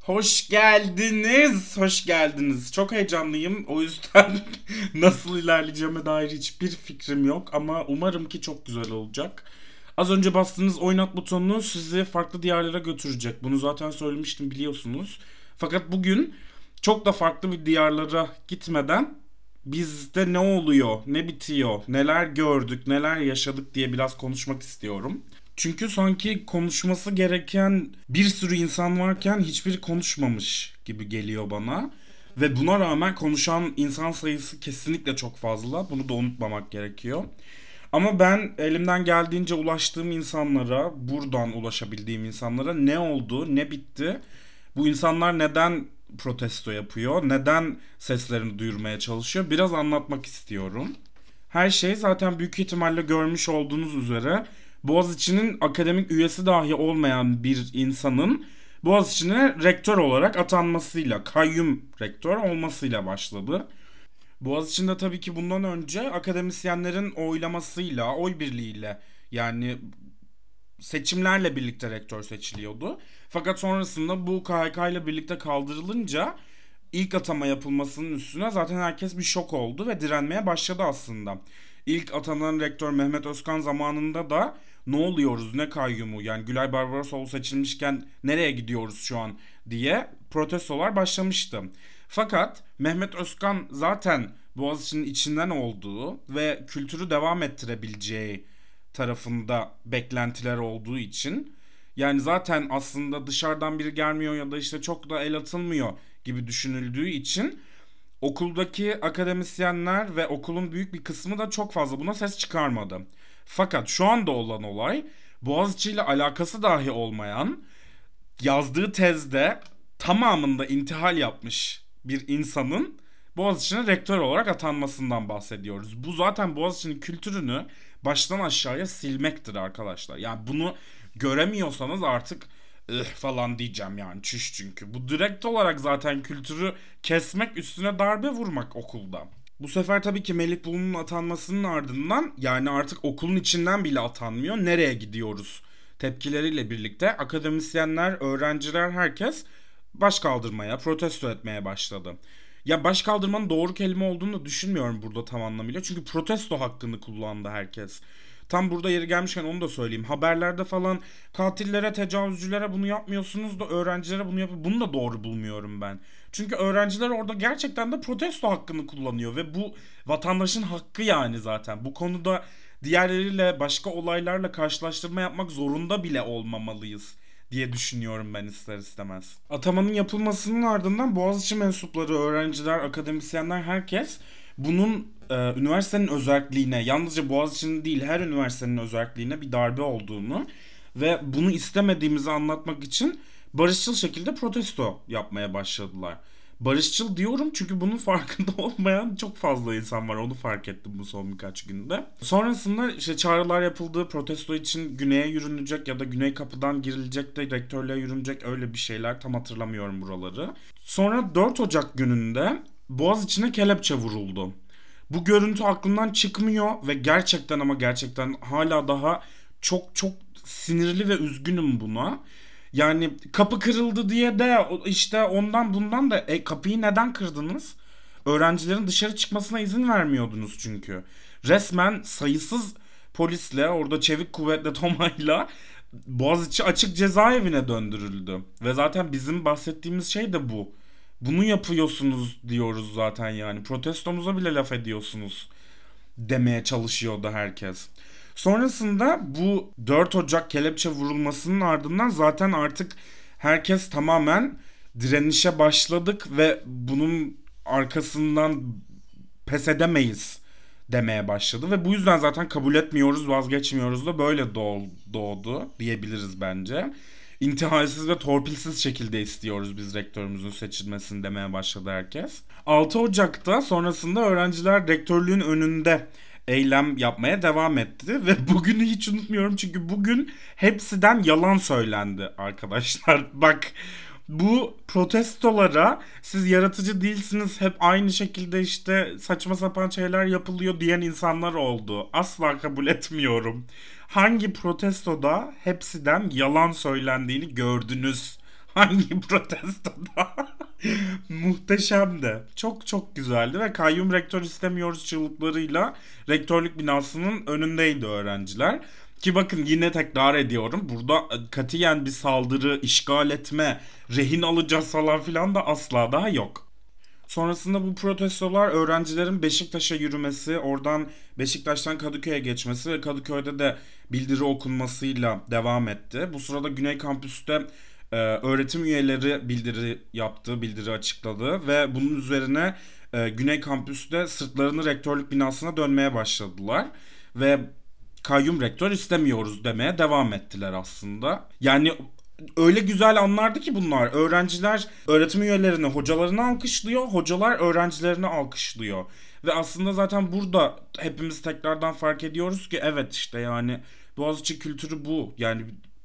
Hoş geldiniz, hoş geldiniz. Çok heyecanlıyım. O yüzden nasıl ilerleyeceğime dair hiçbir fikrim yok ama umarım ki çok güzel olacak. Az önce bastığınız oynat butonunu sizi farklı diyarlara götürecek. Bunu zaten söylemiştim biliyorsunuz. Fakat bugün çok da farklı bir diyarlara gitmeden bizde ne oluyor, ne bitiyor, neler gördük, neler yaşadık diye biraz konuşmak istiyorum. Çünkü sanki konuşması gereken bir sürü insan varken hiçbiri konuşmamış gibi geliyor bana. Ve buna rağmen konuşan insan sayısı kesinlikle çok fazla. Bunu da unutmamak gerekiyor. Ama ben elimden geldiğince ulaştığım insanlara, buradan ulaşabildiğim insanlara ne oldu, ne bitti, bu insanlar neden protesto yapıyor, neden seslerini duyurmaya çalışıyor biraz anlatmak istiyorum. Her şey zaten büyük ihtimalle görmüş olduğunuz üzere Boğaziçi'nin akademik üyesi dahi olmayan bir insanın Boğaziçi'ne rektör olarak atanmasıyla, kayyum rektör olmasıyla başladı. Boğaziçi'nde tabii ki bundan önce akademisyenlerin oylamasıyla, oy birliğiyle yani seçimlerle birlikte rektör seçiliyordu. Fakat sonrasında bu KHK ile birlikte kaldırılınca ilk atama yapılmasının üstüne zaten herkes bir şok oldu ve direnmeye başladı aslında. İlk atanan rektör Mehmet Özkan zamanında da ne oluyoruz ne kayyumu yani Gülay Barbarosoğlu seçilmişken nereye gidiyoruz şu an diye protestolar başlamıştı. Fakat Mehmet Özkan zaten Boğaziçi'nin içinden olduğu ve kültürü devam ettirebileceği tarafında beklentiler olduğu için yani zaten aslında dışarıdan biri gelmiyor ya da işte çok da el atılmıyor gibi düşünüldüğü için okuldaki akademisyenler ve okulun büyük bir kısmı da çok fazla buna ses çıkarmadı. Fakat şu anda olan olay Boğaziçi ile alakası dahi olmayan yazdığı tezde tamamında intihal yapmış bir insanın Boğaziçi'ne rektör olarak atanmasından bahsediyoruz. Bu zaten Boğaziçi'nin kültürünü baştan aşağıya silmektir arkadaşlar. Yani bunu göremiyorsanız artık ıh falan diyeceğim yani çüş çünkü. Bu direkt olarak zaten kültürü kesmek üstüne darbe vurmak okulda. Bu sefer tabii ki Melih Bulu'nun atanmasının ardından yani artık okulun içinden bile atanmıyor. Nereye gidiyoruz? Tepkileriyle birlikte akademisyenler, öğrenciler herkes baş kaldırmaya, protesto etmeye başladı. Ya baş kaldırmanın doğru kelime olduğunu da düşünmüyorum burada tam anlamıyla. Çünkü protesto hakkını kullandı herkes. Tam burada yeri gelmişken onu da söyleyeyim. Haberlerde falan katillere, tecavüzcülere bunu yapmıyorsunuz da öğrencilere bunu yapıyor. Bunu da doğru bulmuyorum ben. Çünkü öğrenciler orada gerçekten de protesto hakkını kullanıyor ve bu vatandaşın hakkı yani zaten. Bu konuda diğerleriyle başka olaylarla karşılaştırma yapmak zorunda bile olmamalıyız diye düşünüyorum ben ister istemez. Atamanın yapılmasının ardından Boğaziçi mensupları, öğrenciler, akademisyenler herkes bunun e, üniversitenin özelliğine, yalnızca Boğaziçi'nin değil her üniversitenin özelliğine bir darbe olduğunu ve bunu istemediğimizi anlatmak için barışçıl şekilde protesto yapmaya başladılar. Barışçıl diyorum çünkü bunun farkında olmayan çok fazla insan var. Onu fark ettim bu son birkaç günde. Sonrasında işte çağrılar yapıldı. Protesto için güneye yürünecek ya da güney kapıdan girilecek de rektörlüğe yürünecek öyle bir şeyler. Tam hatırlamıyorum buraları. Sonra 4 Ocak gününde Boğaz içine kelepçe vuruldu. Bu görüntü aklımdan çıkmıyor ve gerçekten ama gerçekten hala daha çok çok sinirli ve üzgünüm buna. Yani kapı kırıldı diye de işte ondan bundan da e, kapıyı neden kırdınız? Öğrencilerin dışarı çıkmasına izin vermiyordunuz çünkü. Resmen sayısız polisle orada çevik kuvvetle Toma'yla Boğaziçi açık cezaevine döndürüldü. Ve zaten bizim bahsettiğimiz şey de bu. Bunu yapıyorsunuz diyoruz zaten yani. Protestomuza bile laf ediyorsunuz demeye çalışıyordu herkes. Sonrasında bu 4 Ocak kelepçe vurulmasının ardından zaten artık herkes tamamen direnişe başladık ve bunun arkasından pes edemeyiz demeye başladı ve bu yüzden zaten kabul etmiyoruz, vazgeçmiyoruz da böyle doğdu diyebiliriz bence. İntihalsiz ve torpilsiz şekilde istiyoruz biz rektörümüzün seçilmesini demeye başladı herkes. 6 Ocak'ta sonrasında öğrenciler rektörlüğün önünde eylem yapmaya devam etti ve bugünü hiç unutmuyorum çünkü bugün hepsiden yalan söylendi arkadaşlar. Bak bu protestolara siz yaratıcı değilsiniz hep aynı şekilde işte saçma sapan şeyler yapılıyor diyen insanlar oldu. Asla kabul etmiyorum. Hangi protestoda hepsiden yalan söylendiğini gördünüz? hangi protestoda. Muhteşemdi. Çok çok güzeldi ve kayyum rektör istemiyoruz çığlıklarıyla rektörlük binasının önündeydi öğrenciler. Ki bakın yine tekrar ediyorum. Burada katiyen bir saldırı, işgal etme, rehin alacağız falan filan da asla daha yok. Sonrasında bu protestolar öğrencilerin Beşiktaş'a yürümesi, oradan Beşiktaş'tan Kadıköy'e geçmesi ve Kadıköy'de de bildiri okunmasıyla devam etti. Bu sırada Güney Kampüs'te e, öğretim üyeleri bildiri yaptı, bildiri açıkladı ve bunun üzerine e, Güney Kampüs'te sırtlarını rektörlük binasına dönmeye başladılar. Ve kayyum rektör istemiyoruz demeye devam ettiler aslında. Yani öyle güzel anlardı ki bunlar. Öğrenciler öğretim üyelerini, hocalarını alkışlıyor. Hocalar öğrencilerini alkışlıyor. Ve aslında zaten burada hepimiz tekrardan fark ediyoruz ki evet işte yani Boğaziçi kültürü bu. Yani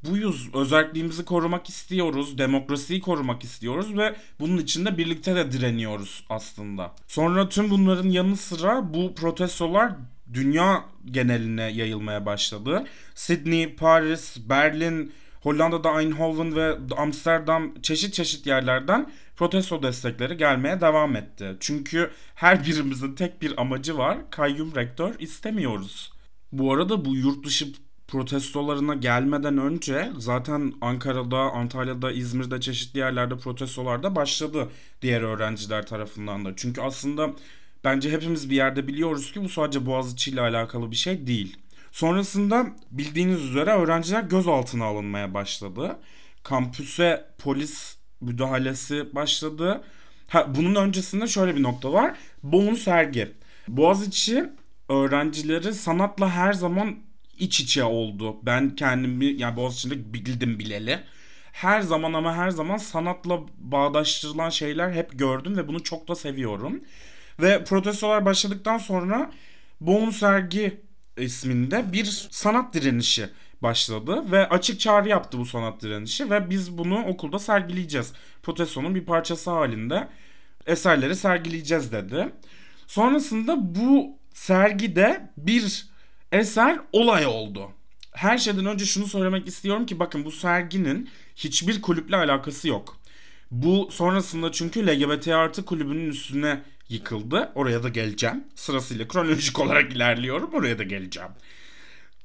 buyuz. Özelliğimizi korumak istiyoruz. Demokrasiyi korumak istiyoruz ve bunun için de birlikte de direniyoruz aslında. Sonra tüm bunların yanı sıra bu protestolar dünya geneline yayılmaya başladı. Sydney, Paris, Berlin, Hollanda'da Eindhoven ve Amsterdam çeşit çeşit yerlerden protesto destekleri gelmeye devam etti. Çünkü her birimizin tek bir amacı var. Kayyum rektör istemiyoruz. Bu arada bu yurt dışı protestolarına gelmeden önce zaten Ankara'da, Antalya'da, İzmir'de çeşitli yerlerde protestolar da başladı diğer öğrenciler tarafından da. Çünkü aslında bence hepimiz bir yerde biliyoruz ki bu sadece Boğaziçi ile alakalı bir şey değil. Sonrasında bildiğiniz üzere öğrenciler gözaltına alınmaya başladı. Kampüse polis müdahalesi başladı. Ha, bunun öncesinde şöyle bir nokta var. Boğun sergi. Boğaziçi öğrencileri sanatla her zaman iç içe oldu. Ben kendimi yani Boğaziçi'nde bildim bileli. Her zaman ama her zaman sanatla bağdaştırılan şeyler hep gördüm ve bunu çok da seviyorum. Ve protestolar başladıktan sonra Boğun Sergi isminde bir sanat direnişi başladı ve açık çağrı yaptı bu sanat direnişi ve biz bunu okulda sergileyeceğiz. Protestonun bir parçası halinde eserleri sergileyeceğiz dedi. Sonrasında bu sergide bir eser olay oldu. Her şeyden önce şunu söylemek istiyorum ki bakın bu serginin hiçbir kulüple alakası yok. Bu sonrasında çünkü LGBT artı kulübünün üstüne yıkıldı. Oraya da geleceğim. Sırasıyla kronolojik olarak ilerliyorum. Oraya da geleceğim.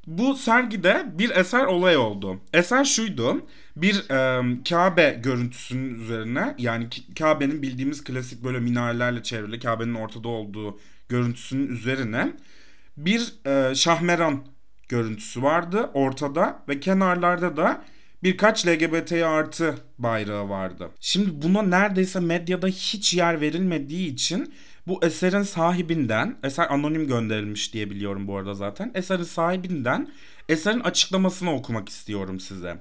Bu sergide bir eser olay oldu. Eser şuydu. Bir e, Kabe görüntüsünün üzerine yani Kabe'nin bildiğimiz klasik böyle minarelerle çevrili Kabe'nin ortada olduğu görüntüsünün üzerine bir e, şahmeran görüntüsü vardı ortada ve kenarlarda da birkaç LGBT artı bayrağı vardı. Şimdi buna neredeyse medyada hiç yer verilmediği için bu eserin sahibinden, eser anonim gönderilmiş diye biliyorum bu arada zaten. Eserin sahibinden eserin açıklamasını okumak istiyorum size.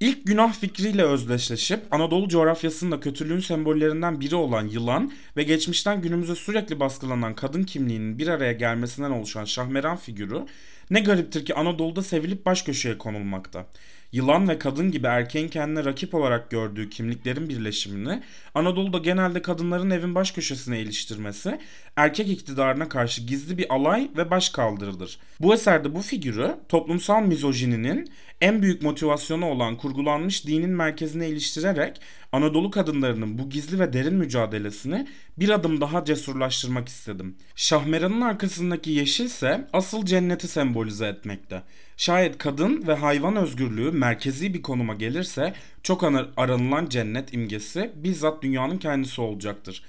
İlk günah fikriyle özdeşleşip Anadolu coğrafyasında kötülüğün sembollerinden biri olan yılan ve geçmişten günümüze sürekli baskılanan kadın kimliğinin bir araya gelmesinden oluşan şahmeran figürü ne gariptir ki Anadolu'da sevilip baş köşeye konulmakta yılan ve kadın gibi erkeğin kendine rakip olarak gördüğü kimliklerin birleşimini Anadolu'da genelde kadınların evin baş köşesine iliştirmesi erkek iktidarına karşı gizli bir alay ve baş kaldırılır. Bu eserde bu figürü toplumsal mizojininin en büyük motivasyonu olan kurgulanmış dinin merkezine iliştirerek Anadolu kadınlarının bu gizli ve derin mücadelesini bir adım daha cesurlaştırmak istedim. Şahmeranın arkasındaki yeşil ise asıl cenneti sembolize etmekte. Şayet kadın ve hayvan özgürlüğü merkezi bir konuma gelirse çok aranılan cennet imgesi bizzat dünyanın kendisi olacaktır.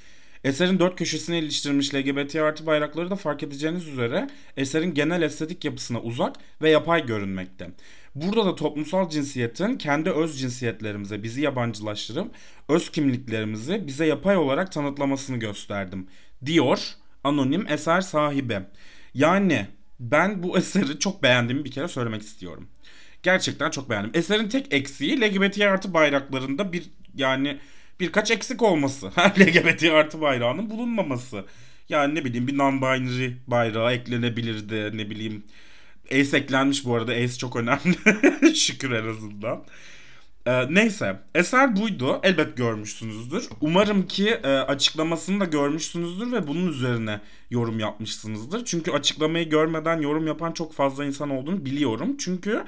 Eserin dört köşesine iliştirilmiş LGBT artı bayrakları da fark edeceğiniz üzere eserin genel estetik yapısına uzak ve yapay görünmekte. Burada da toplumsal cinsiyetin kendi öz cinsiyetlerimize bizi yabancılaştırıp öz kimliklerimizi bize yapay olarak tanıtlamasını gösterdim. Diyor anonim eser sahibi. Yani ben bu eseri çok beğendiğimi bir kere söylemek istiyorum. Gerçekten çok beğendim. Eserin tek eksiği LGBT artı bayraklarında bir yani birkaç eksik olması. LGBT artı bayrağının bulunmaması. Yani ne bileyim bir non-binary bayrağı eklenebilirdi ne bileyim. Ace eklenmiş bu arada. Ace çok önemli. Şükür en azından. Ee, neyse eser buydu. Elbet görmüşsünüzdür. Umarım ki e, açıklamasını da görmüşsünüzdür ve bunun üzerine yorum yapmışsınızdır. Çünkü açıklamayı görmeden yorum yapan çok fazla insan olduğunu biliyorum. Çünkü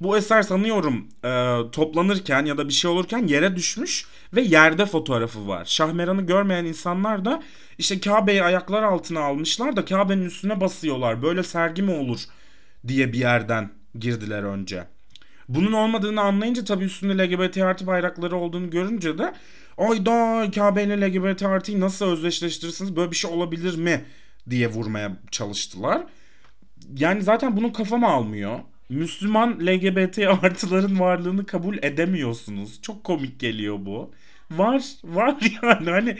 Bu eser sanıyorum e, toplanırken ya da bir şey olurken yere düşmüş ve yerde fotoğrafı var. Şahmeran'ı görmeyen insanlar da işte Kabe'yi ayaklar altına almışlar da Kabe'nin üstüne basıyorlar. Böyle sergi mi olur diye bir yerden girdiler önce. Bunun olmadığını anlayınca tabii üstünde LGBT artı bayrakları olduğunu görünce de ayda Kabe ile LGBT artıyı nasıl özdeşleştirirsiniz böyle bir şey olabilir mi diye vurmaya çalıştılar. Yani zaten bunu kafama almıyor. Müslüman LGBT artıların varlığını kabul edemiyorsunuz. Çok komik geliyor bu. Var, var yani hani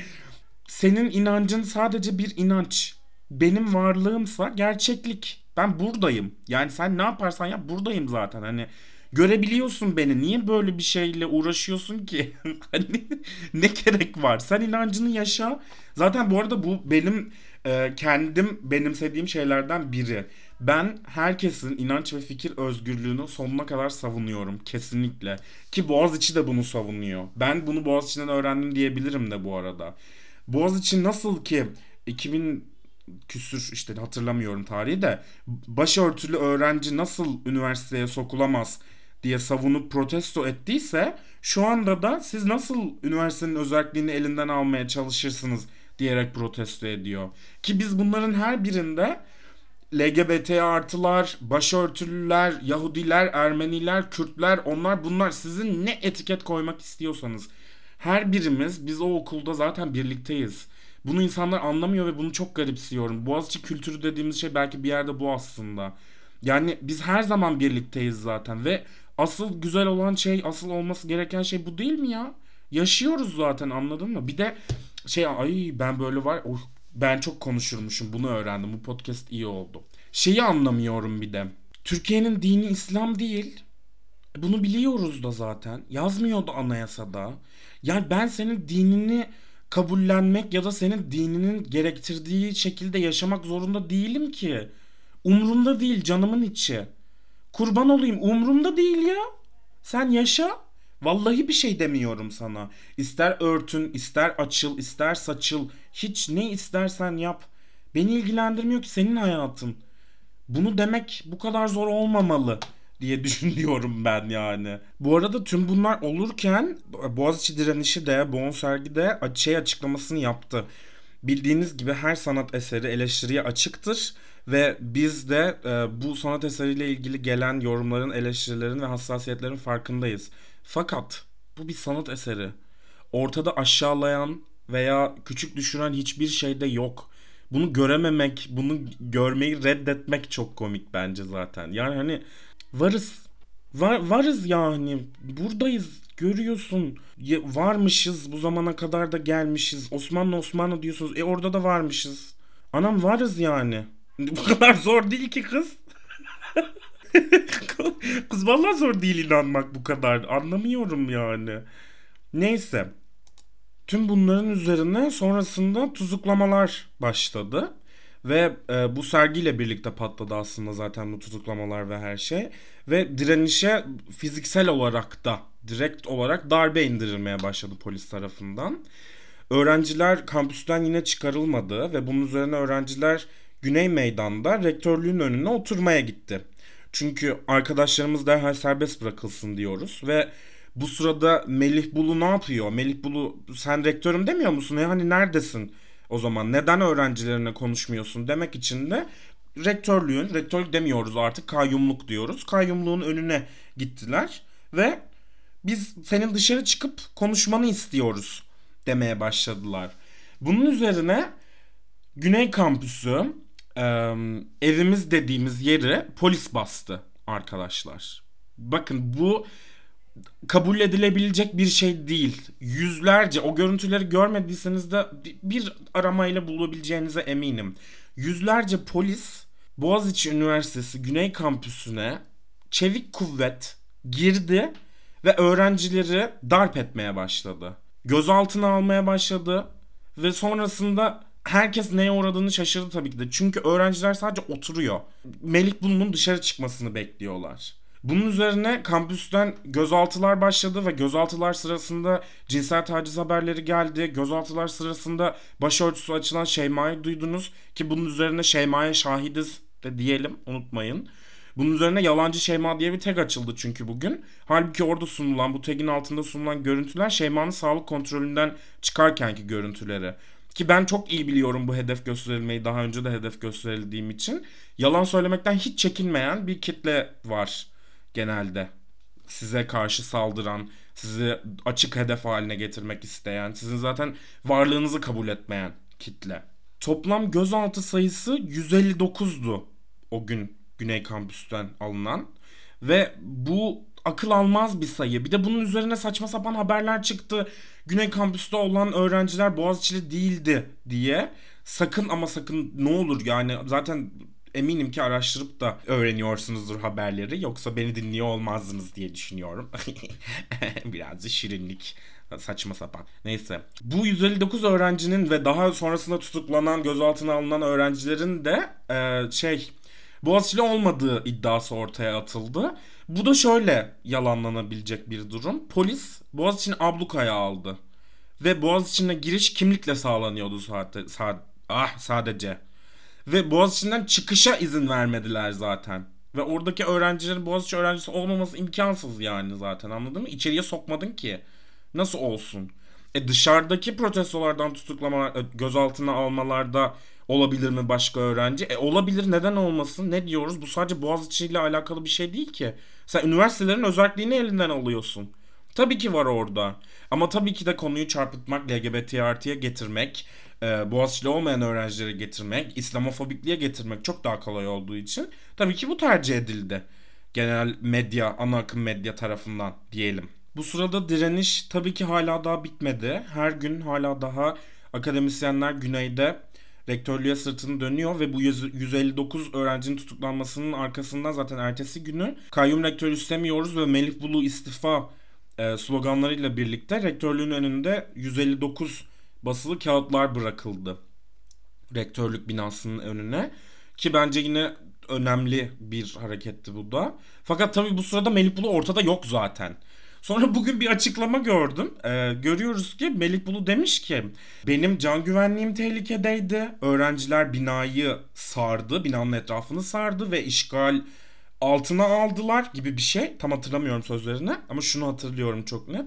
senin inancın sadece bir inanç. Benim varlığımsa gerçeklik. Ben buradayım. Yani sen ne yaparsan yap buradayım zaten. Hani görebiliyorsun beni. Niye böyle bir şeyle uğraşıyorsun ki? hani ne gerek var? Sen inancını yaşa. Zaten bu arada bu benim e, kendim benimsediğim şeylerden biri. Ben herkesin inanç ve fikir özgürlüğünü sonuna kadar savunuyorum kesinlikle. Ki Boğaziçi de bunu savunuyor. Ben bunu Boğaziçi'nden öğrendim diyebilirim de bu arada. Boğaziçi nasıl ki 2000 küsür işte hatırlamıyorum tarihi de başörtülü öğrenci nasıl üniversiteye sokulamaz diye savunup protesto ettiyse şu anda da siz nasıl üniversitenin özelliğini elinden almaya çalışırsınız diyerek protesto ediyor. Ki biz bunların her birinde LGBT artılar, başörtülüler, Yahudiler, Ermeniler, Kürtler onlar bunlar sizin ne etiket koymak istiyorsanız her birimiz biz o okulda zaten birlikteyiz. Bunu insanlar anlamıyor ve bunu çok garipsiyorum. Boğaziçi kültürü dediğimiz şey belki bir yerde bu aslında. Yani biz her zaman birlikteyiz zaten ve asıl güzel olan şey, asıl olması gereken şey bu değil mi ya? Yaşıyoruz zaten anladın mı? Bir de şey ay ben böyle var oh, ben çok konuşurmuşum bunu öğrendim. Bu podcast iyi oldu. Şeyi anlamıyorum bir de. Türkiye'nin dini İslam değil. Bunu biliyoruz da zaten. Yazmıyordu anayasada. Yani ben senin dinini kabullenmek ya da senin dininin gerektirdiği şekilde yaşamak zorunda değilim ki. Umrumda değil canımın içi. Kurban olayım umrumda değil ya. Sen yaşa. Vallahi bir şey demiyorum sana. İster örtün, ister açıl, ister saçıl. Hiç ne istersen yap. Beni ilgilendirmiyor ki senin hayatın. Bunu demek bu kadar zor olmamalı diye düşünüyorum ben yani. Bu arada tüm bunlar olurken Boğaziçi direnişi de Bon de şey açıklamasını yaptı. Bildiğiniz gibi her sanat eseri eleştiriye açıktır ve biz de e, bu sanat eseriyle ilgili gelen yorumların, eleştirilerin ve hassasiyetlerin farkındayız. Fakat bu bir sanat eseri. Ortada aşağılayan veya küçük düşüren hiçbir şey de yok. Bunu görememek, bunu görmeyi reddetmek çok komik bence zaten. Yani hani varız. Var, varız yani. Buradayız. Görüyorsun. Ya, varmışız. Bu zamana kadar da gelmişiz. Osmanlı Osmanlı diyorsunuz. E orada da varmışız. Anam varız yani. Bu kadar zor değil ki kız. kız vallahi zor değil inanmak bu kadar. Anlamıyorum yani. Neyse. Tüm bunların üzerine sonrasında tuzuklamalar başladı. Ve e, bu sergiyle birlikte patladı aslında zaten bu tutuklamalar ve her şey. Ve direnişe fiziksel olarak da direkt olarak darbe indirilmeye başladı polis tarafından. Öğrenciler kampüsten yine çıkarılmadı ve bunun üzerine öğrenciler Güney Meydan'da rektörlüğün önüne oturmaya gitti. Çünkü arkadaşlarımız derhal serbest bırakılsın diyoruz ve bu sırada Melih Bulu ne yapıyor? Melih Bulu sen rektörüm demiyor musun? Ya hani neredesin? O zaman neden öğrencilerine konuşmuyorsun demek için de rektörlüğün, rektörlük demiyoruz artık kayyumluk diyoruz. Kayyumluğun önüne gittiler ve biz senin dışarı çıkıp konuşmanı istiyoruz demeye başladılar. Bunun üzerine Güney Kampüsü evimiz dediğimiz yeri polis bastı arkadaşlar. Bakın bu kabul edilebilecek bir şey değil. Yüzlerce o görüntüleri görmediyseniz de bir aramayla bulabileceğinize eminim. Yüzlerce polis Boğaziçi Üniversitesi Güney Kampüsü'ne çevik kuvvet girdi ve öğrencileri darp etmeye başladı. Gözaltına almaya başladı ve sonrasında herkes neye uğradığını şaşırdı tabii ki de. Çünkü öğrenciler sadece oturuyor. Melik Bulu'nun dışarı çıkmasını bekliyorlar. Bunun üzerine kampüsten gözaltılar başladı ve gözaltılar sırasında cinsel taciz haberleri geldi. Gözaltılar sırasında başörtüsü açılan Şeyma'yı duydunuz ki bunun üzerine Şeyma'ya şahidiz de diyelim unutmayın. Bunun üzerine Yalancı Şeyma diye bir tag açıldı çünkü bugün. Halbuki orada sunulan bu tagin altında sunulan görüntüler Şeyma'nın sağlık kontrolünden çıkarkenki görüntüleri. Ki ben çok iyi biliyorum bu hedef gösterilmeyi daha önce de hedef gösterildiğim için. Yalan söylemekten hiç çekinmeyen bir kitle var genelde. Size karşı saldıran, sizi açık hedef haline getirmek isteyen, sizin zaten varlığınızı kabul etmeyen kitle. Toplam gözaltı sayısı 159'du o gün Güney Kampüs'ten alınan. Ve bu akıl almaz bir sayı. Bir de bunun üzerine saçma sapan haberler çıktı. Güney Kampüs'te olan öğrenciler Boğaziçi'li değildi diye. Sakın ama sakın ne olur yani zaten eminim ki araştırıp da öğreniyorsunuzdur haberleri. Yoksa beni dinliyor olmazdınız diye düşünüyorum. Birazcık şirinlik saçma sapan. Neyse. Bu 159 öğrencinin ve daha sonrasında tutuklanan, gözaltına alınan öğrencilerin de e, şey Boğaziçi'li olmadığı iddiası ortaya atıldı. Bu da şöyle yalanlanabilecek bir durum. Polis Boğaziçi'ni ablukaya aldı. Ve Boğaziçi'ne giriş kimlikle sağlanıyordu sadece. ah sadece. Ve Boğaziçi'nden çıkışa izin vermediler zaten. Ve oradaki öğrencilerin Boğaziçi öğrencisi olmaması imkansız yani zaten anladın mı? İçeriye sokmadın ki. Nasıl olsun? E dışarıdaki protestolardan tutuklama, e, gözaltına almalarda olabilir mi başka öğrenci? E olabilir neden olmasın? Ne diyoruz? Bu sadece Boğaziçi ile alakalı bir şey değil ki. Sen üniversitelerin özelliğini elinden alıyorsun. Tabii ki var orada. Ama tabii ki de konuyu çarpıtmak, LGBT artıya getirmek, e, Boğaziçi'li olmayan öğrencileri getirmek, İslamofobikliğe getirmek çok daha kolay olduğu için tabii ki bu tercih edildi. Genel medya, ana akım medya tarafından diyelim. Bu sırada direniş tabii ki hala daha bitmedi. Her gün hala daha akademisyenler güneyde rektörlüğe sırtını dönüyor ve bu 159 öğrencinin tutuklanmasının arkasından zaten ertesi günü kayyum rektör istemiyoruz ve Melih Bulu istifa e, sloganlarıyla birlikte rektörlüğün önünde 159 basılı kağıtlar bırakıldı. Rektörlük binasının önüne ki bence yine önemli bir hareketti bu da. Fakat tabii bu sırada Melih Bulu ortada yok zaten. Sonra bugün bir açıklama gördüm. Ee, görüyoruz ki Melik Bulu demiş ki benim can güvenliğim tehlikedeydi. Öğrenciler binayı sardı, binanın etrafını sardı ve işgal altına aldılar gibi bir şey. Tam hatırlamıyorum sözlerini ama şunu hatırlıyorum çok net.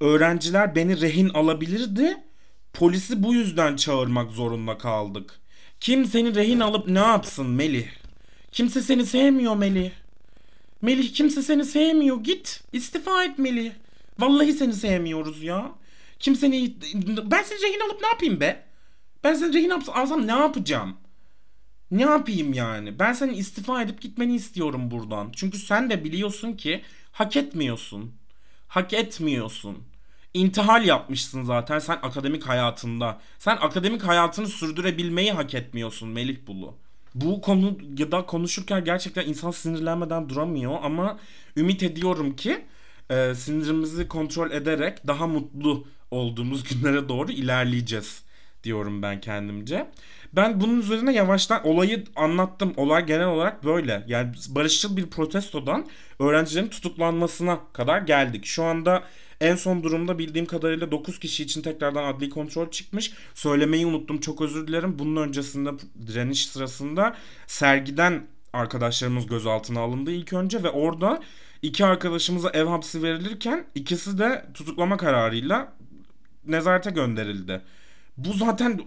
Öğrenciler beni rehin alabilirdi. Polisi bu yüzden çağırmak zorunda kaldık. Kim seni rehin alıp ne yapsın Melih? Kimse seni sevmiyor Melih. Melih kimse seni sevmiyor. Git. istifa et Melih. Vallahi seni sevmiyoruz ya. Kimseni... Ben seni rehin alıp ne yapayım be? Ben seni rehin alsam ne yapacağım? Ne yapayım yani? Ben senin istifa edip gitmeni istiyorum buradan. Çünkü sen de biliyorsun ki hak etmiyorsun. Hak etmiyorsun. İntihal yapmışsın zaten sen akademik hayatında. Sen akademik hayatını sürdürebilmeyi hak etmiyorsun Melih Bulu bu konu ya da konuşurken gerçekten insan sinirlenmeden duramıyor ama ümit ediyorum ki e, sinirimizi kontrol ederek daha mutlu olduğumuz günlere doğru ilerleyeceğiz diyorum ben kendimce. Ben bunun üzerine yavaştan olayı anlattım. Olay genel olarak böyle. Yani barışçıl bir protestodan öğrencilerin tutuklanmasına kadar geldik. Şu anda en son durumda bildiğim kadarıyla 9 kişi için tekrardan adli kontrol çıkmış. Söylemeyi unuttum çok özür dilerim. Bunun öncesinde direniş sırasında sergiden arkadaşlarımız gözaltına alındı ilk önce ve orada iki arkadaşımıza ev hapsi verilirken ikisi de tutuklama kararıyla nezarete gönderildi. Bu zaten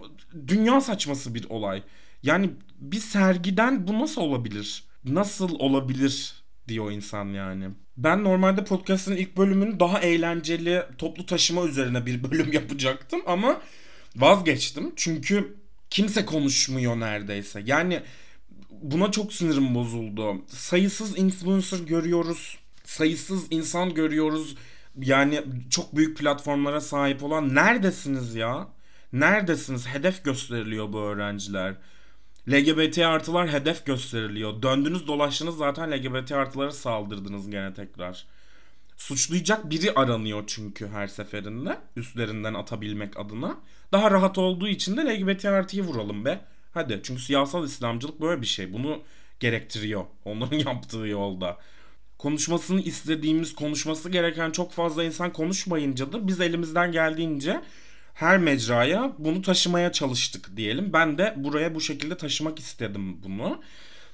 dünya saçması bir olay. Yani bir sergiden bu nasıl olabilir? Nasıl olabilir diyor insan yani. Ben normalde podcast'ın ilk bölümünü daha eğlenceli toplu taşıma üzerine bir bölüm yapacaktım ama vazgeçtim. Çünkü kimse konuşmuyor neredeyse. Yani buna çok sinirim bozuldu. Sayısız influencer görüyoruz. Sayısız insan görüyoruz. Yani çok büyük platformlara sahip olan neredesiniz ya? Neredesiniz? Hedef gösteriliyor bu öğrenciler. LGBT artılar hedef gösteriliyor. Döndünüz dolaştınız zaten LGBT artılara saldırdınız gene tekrar. Suçlayacak biri aranıyor çünkü her seferinde üstlerinden atabilmek adına. Daha rahat olduğu için de LGBT artıyı vuralım be. Hadi çünkü siyasal İslamcılık böyle bir şey. Bunu gerektiriyor onların yaptığı yolda. Konuşmasını istediğimiz, konuşması gereken çok fazla insan konuşmayınca da biz elimizden geldiğince her mecraya bunu taşımaya çalıştık diyelim. Ben de buraya bu şekilde taşımak istedim bunu.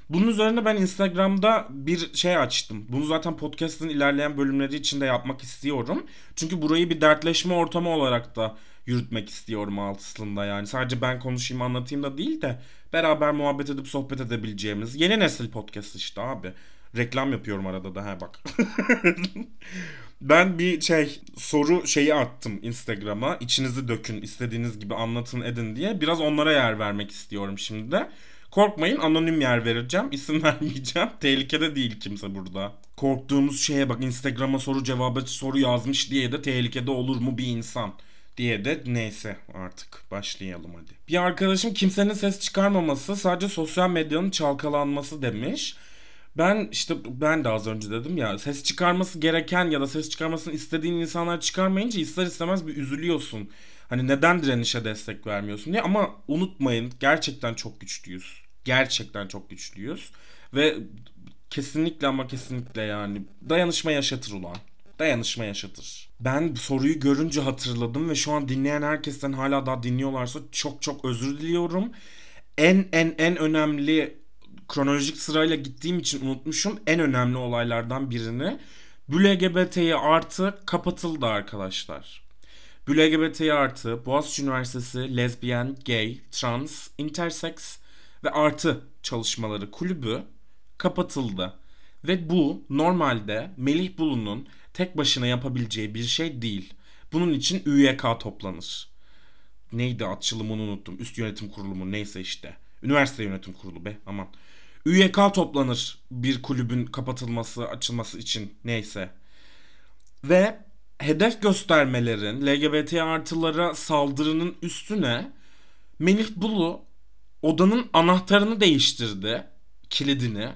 Bunun üzerine ben Instagram'da bir şey açtım. Bunu zaten podcast'ın ilerleyen bölümleri için de yapmak istiyorum. Çünkü burayı bir dertleşme ortamı olarak da yürütmek istiyorum aslında yani. Sadece ben konuşayım anlatayım da değil de beraber muhabbet edip sohbet edebileceğimiz yeni nesil podcast işte abi. Reklam yapıyorum arada da ha bak. ben bir şey soru şeyi attım Instagram'a. İçinizi dökün, istediğiniz gibi anlatın edin diye. Biraz onlara yer vermek istiyorum şimdi de. Korkmayın anonim yer vereceğim. İsim vermeyeceğim. Tehlikede değil kimse burada. Korktuğumuz şeye bak Instagram'a soru cevabı soru yazmış diye de tehlikede olur mu bir insan diye de neyse artık başlayalım hadi. Bir arkadaşım kimsenin ses çıkarmaması sadece sosyal medyanın çalkalanması demiş. Ben işte ben de az önce dedim ya ses çıkarması gereken ya da ses çıkarmasını istediğin insanlar çıkarmayınca ister istemez bir üzülüyorsun. Hani neden direnişe destek vermiyorsun diye ama unutmayın gerçekten çok güçlüyüz. Gerçekten çok güçlüyüz. Ve kesinlikle ama kesinlikle yani dayanışma yaşatır ulan. Dayanışma yaşatır. Ben bu soruyu görünce hatırladım ve şu an dinleyen herkesten hala daha dinliyorlarsa çok çok özür diliyorum. En en en önemli kronolojik sırayla gittiğim için unutmuşum en önemli olaylardan birini. Bu LGBT'yi artı kapatıldı arkadaşlar. Bu LGBT'yi artı Boğaziçi Üniversitesi lezbiyen, gay, trans, intersex ve artı çalışmaları kulübü kapatıldı. Ve bu normalde Melih Bulu'nun tek başına yapabileceği bir şey değil. Bunun için üyk toplanır. Neydi açılımını unuttum. Üst yönetim kurulu mu neyse işte. Üniversite yönetim kurulu be aman. Üyk toplanır bir kulübün kapatılması açılması için neyse. Ve hedef göstermelerin LGBT artılara saldırının üstüne Melih Bulu odanın anahtarını değiştirdi. Kilidini.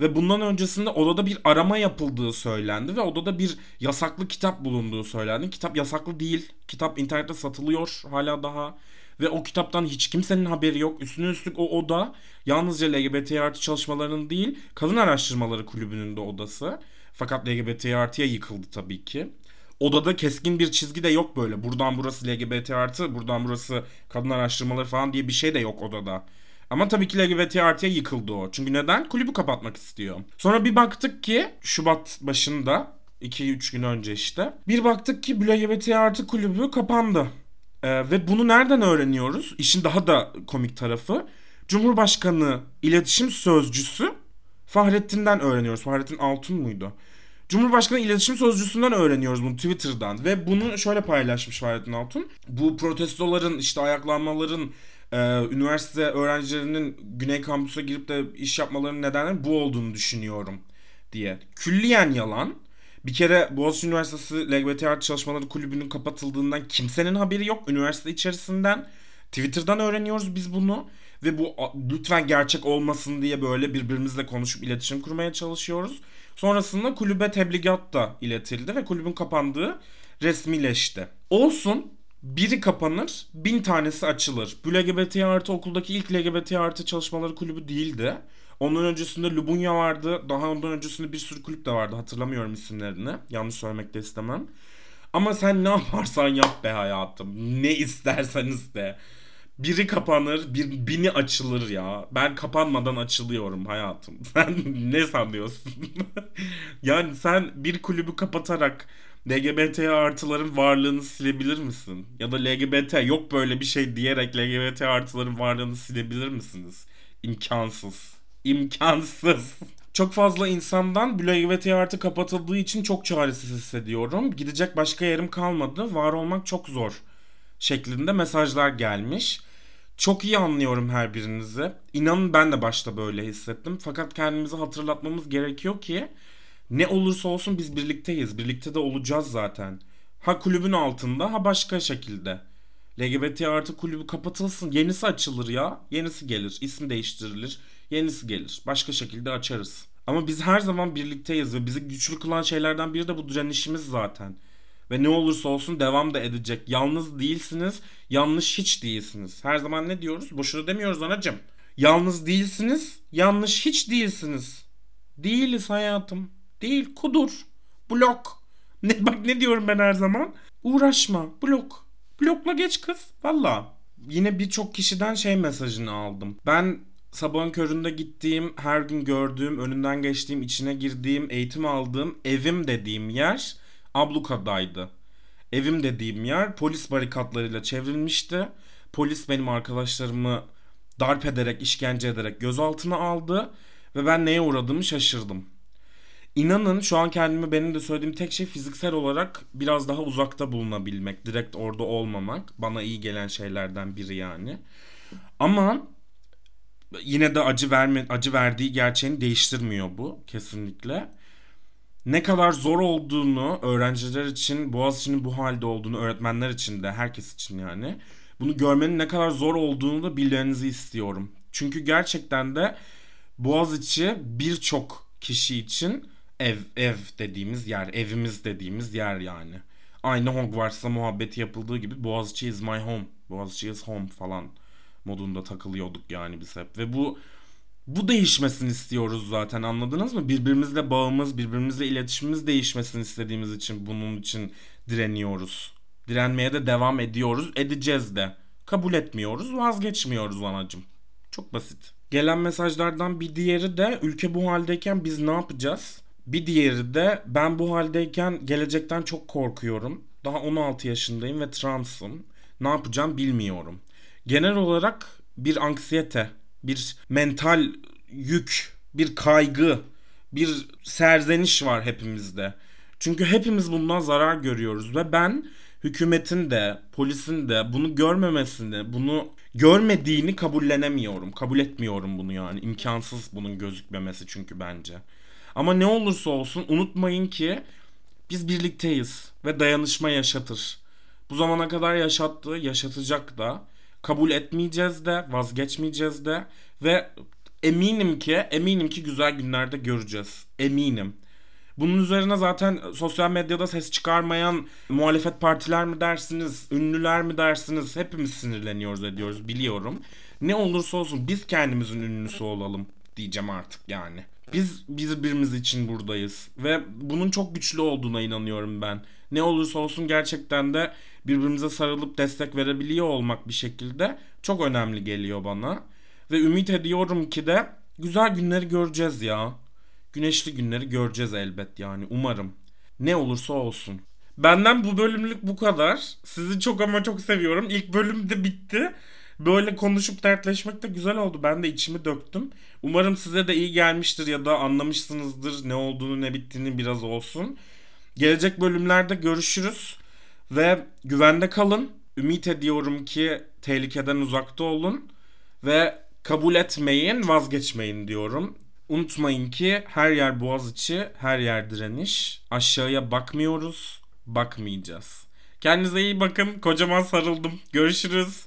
Ve bundan öncesinde odada bir arama yapıldığı söylendi ve odada bir yasaklı kitap bulunduğu söylendi. Kitap yasaklı değil. Kitap internette satılıyor hala daha. Ve o kitaptan hiç kimsenin haberi yok. Üstüne üstlük o oda yalnızca LGBT artı çalışmalarının değil, kadın araştırmaları kulübünün de odası. Fakat LGBT artıya yıkıldı tabii ki. Odada keskin bir çizgi de yok böyle. Buradan burası LGBT artı, buradan burası kadın araştırmaları falan diye bir şey de yok odada. Ama tabii ki LGBT artıya yıkıldı o. Çünkü neden? Kulübü kapatmak istiyor. Sonra bir baktık ki Şubat başında 2-3 gün önce işte. Bir baktık ki LGBT artı kulübü kapandı. Ee, ve bunu nereden öğreniyoruz? İşin daha da komik tarafı. Cumhurbaşkanı iletişim sözcüsü Fahrettin'den öğreniyoruz. Fahrettin Altun muydu? Cumhurbaşkanı iletişim sözcüsünden öğreniyoruz bunu Twitter'dan. Ve bunu şöyle paylaşmış Fahrettin Altun. Bu protestoların işte ayaklanmaların e, üniversite öğrencilerinin Güney Kampüs'e girip de iş yapmalarının nedeni bu olduğunu düşünüyorum diye. Külliyen yalan. Bir kere Boğaziçi Üniversitesi LGBT Art Çalışmaları Kulübü'nün kapatıldığından kimsenin haberi yok. Üniversite içerisinden Twitter'dan öğreniyoruz biz bunu. Ve bu lütfen gerçek olmasın diye böyle birbirimizle konuşup iletişim kurmaya çalışıyoruz. Sonrasında kulübe tebligat da iletildi ve kulübün kapandığı resmileşti. Olsun biri kapanır, bin tanesi açılır. Bu LGBT artı okuldaki ilk LGBT artı çalışmaları kulübü değildi. Ondan öncesinde Lubunya vardı. Daha ondan öncesinde bir sürü kulüp de vardı. Hatırlamıyorum isimlerini. Yanlış söylemek de istemem. Ama sen ne yaparsan yap be hayatım. Ne isterseniz de. Biri kapanır, bir bini açılır ya. Ben kapanmadan açılıyorum hayatım. Sen ne sanıyorsun? yani sen bir kulübü kapatarak LGBT artıların varlığını silebilir misin? Ya da LGBT yok böyle bir şey diyerek LGBT artıların varlığını silebilir misiniz? İmkansız. İmkansız. Çok fazla insandan LGBT artı kapatıldığı için çok çaresiz hissediyorum. Gidecek başka yerim kalmadı. Var olmak çok zor şeklinde mesajlar gelmiş. Çok iyi anlıyorum her birinizi. İnanın ben de başta böyle hissettim. Fakat kendimizi hatırlatmamız gerekiyor ki ne olursa olsun biz birlikteyiz. Birlikte de olacağız zaten. Ha kulübün altında ha başka şekilde. LGBT artı kulübü kapatılsın. Yenisi açılır ya. Yenisi gelir. İsim değiştirilir. Yenisi gelir. Başka şekilde açarız. Ama biz her zaman birlikteyiz ve bizi güçlü kılan şeylerden biri de bu direnişimiz zaten. Ve ne olursa olsun devam da edecek. Yalnız değilsiniz, yanlış hiç değilsiniz. Her zaman ne diyoruz? Boşuna demiyoruz anacım. Yalnız değilsiniz, yanlış hiç değilsiniz. Değiliz hayatım. Değil, kudur. Blok. Ne, bak ne diyorum ben her zaman? Uğraşma, blok. Blokla geç kız. Valla. Yine birçok kişiden şey mesajını aldım. Ben sabahın köründe gittiğim, her gün gördüğüm, önünden geçtiğim, içine girdiğim, eğitim aldığım evim dediğim yer ablukadaydı. Evim dediğim yer polis barikatlarıyla çevrilmişti. Polis benim arkadaşlarımı darp ederek, işkence ederek gözaltına aldı ve ben neye uğradığımı şaşırdım. İnanın şu an kendimi benim de söylediğim tek şey fiziksel olarak biraz daha uzakta bulunabilmek, direkt orada olmamak bana iyi gelen şeylerden biri yani. Ama yine de acı verme acı verdiği gerçeğini değiştirmiyor bu kesinlikle. Ne kadar zor olduğunu öğrenciler için, Boğaziçi'nin bu halde olduğunu, öğretmenler için de, herkes için yani. Bunu görmenin ne kadar zor olduğunu da bilmenizi istiyorum. Çünkü gerçekten de Boğaziçi birçok kişi için ev ev dediğimiz yer, evimiz dediğimiz yer yani. Aynı Hogwarts'ta muhabbeti yapıldığı gibi Boğaziçi is my home, Boğaziçi is home falan modunda takılıyorduk yani biz hep. Ve bu bu değişmesini istiyoruz zaten anladınız mı? Birbirimizle bağımız, birbirimizle iletişimimiz değişmesini istediğimiz için bunun için direniyoruz. Direnmeye de devam ediyoruz, edeceğiz de. Kabul etmiyoruz, vazgeçmiyoruz anacım. Çok basit. Gelen mesajlardan bir diğeri de ülke bu haldeyken biz ne yapacağız? Bir diğeri de ben bu haldeyken gelecekten çok korkuyorum. Daha 16 yaşındayım ve transım. Ne yapacağım bilmiyorum. Genel olarak bir anksiyete, bir mental yük, bir kaygı, bir serzeniş var hepimizde. Çünkü hepimiz bundan zarar görüyoruz ve ben hükümetin de, polisin de bunu görmemesini, bunu görmediğini kabullenemiyorum. Kabul etmiyorum bunu yani. İmkansız bunun gözükmemesi çünkü bence. Ama ne olursa olsun unutmayın ki biz birlikteyiz ve dayanışma yaşatır. Bu zamana kadar yaşattı, yaşatacak da. Kabul etmeyeceğiz de, vazgeçmeyeceğiz de ve eminim ki, eminim ki güzel günlerde göreceğiz. Eminim. Bunun üzerine zaten sosyal medyada ses çıkarmayan muhalefet partiler mi dersiniz, ünlüler mi dersiniz hepimiz sinirleniyoruz ediyoruz biliyorum. Ne olursa olsun biz kendimizin ünlüsü olalım diyeceğim artık yani. Biz birbirimiz için buradayız ve bunun çok güçlü olduğuna inanıyorum ben. Ne olursa olsun gerçekten de birbirimize sarılıp destek verebiliyor olmak bir şekilde çok önemli geliyor bana. Ve ümit ediyorum ki de güzel günleri göreceğiz ya. Güneşli günleri göreceğiz elbet yani umarım. Ne olursa olsun. Benden bu bölümlük bu kadar. Sizi çok ama çok seviyorum. İlk bölüm de bitti. Böyle konuşup dertleşmek de güzel oldu. Ben de içimi döktüm. Umarım size de iyi gelmiştir ya da anlamışsınızdır ne olduğunu ne bittiğini biraz olsun. Gelecek bölümlerde görüşürüz ve güvende kalın. Ümit ediyorum ki tehlikeden uzakta olun ve kabul etmeyin, vazgeçmeyin diyorum. Unutmayın ki her yer Boğaziçi, her yer direniş. Aşağıya bakmıyoruz, bakmayacağız. Kendinize iyi bakın. Kocaman sarıldım. Görüşürüz.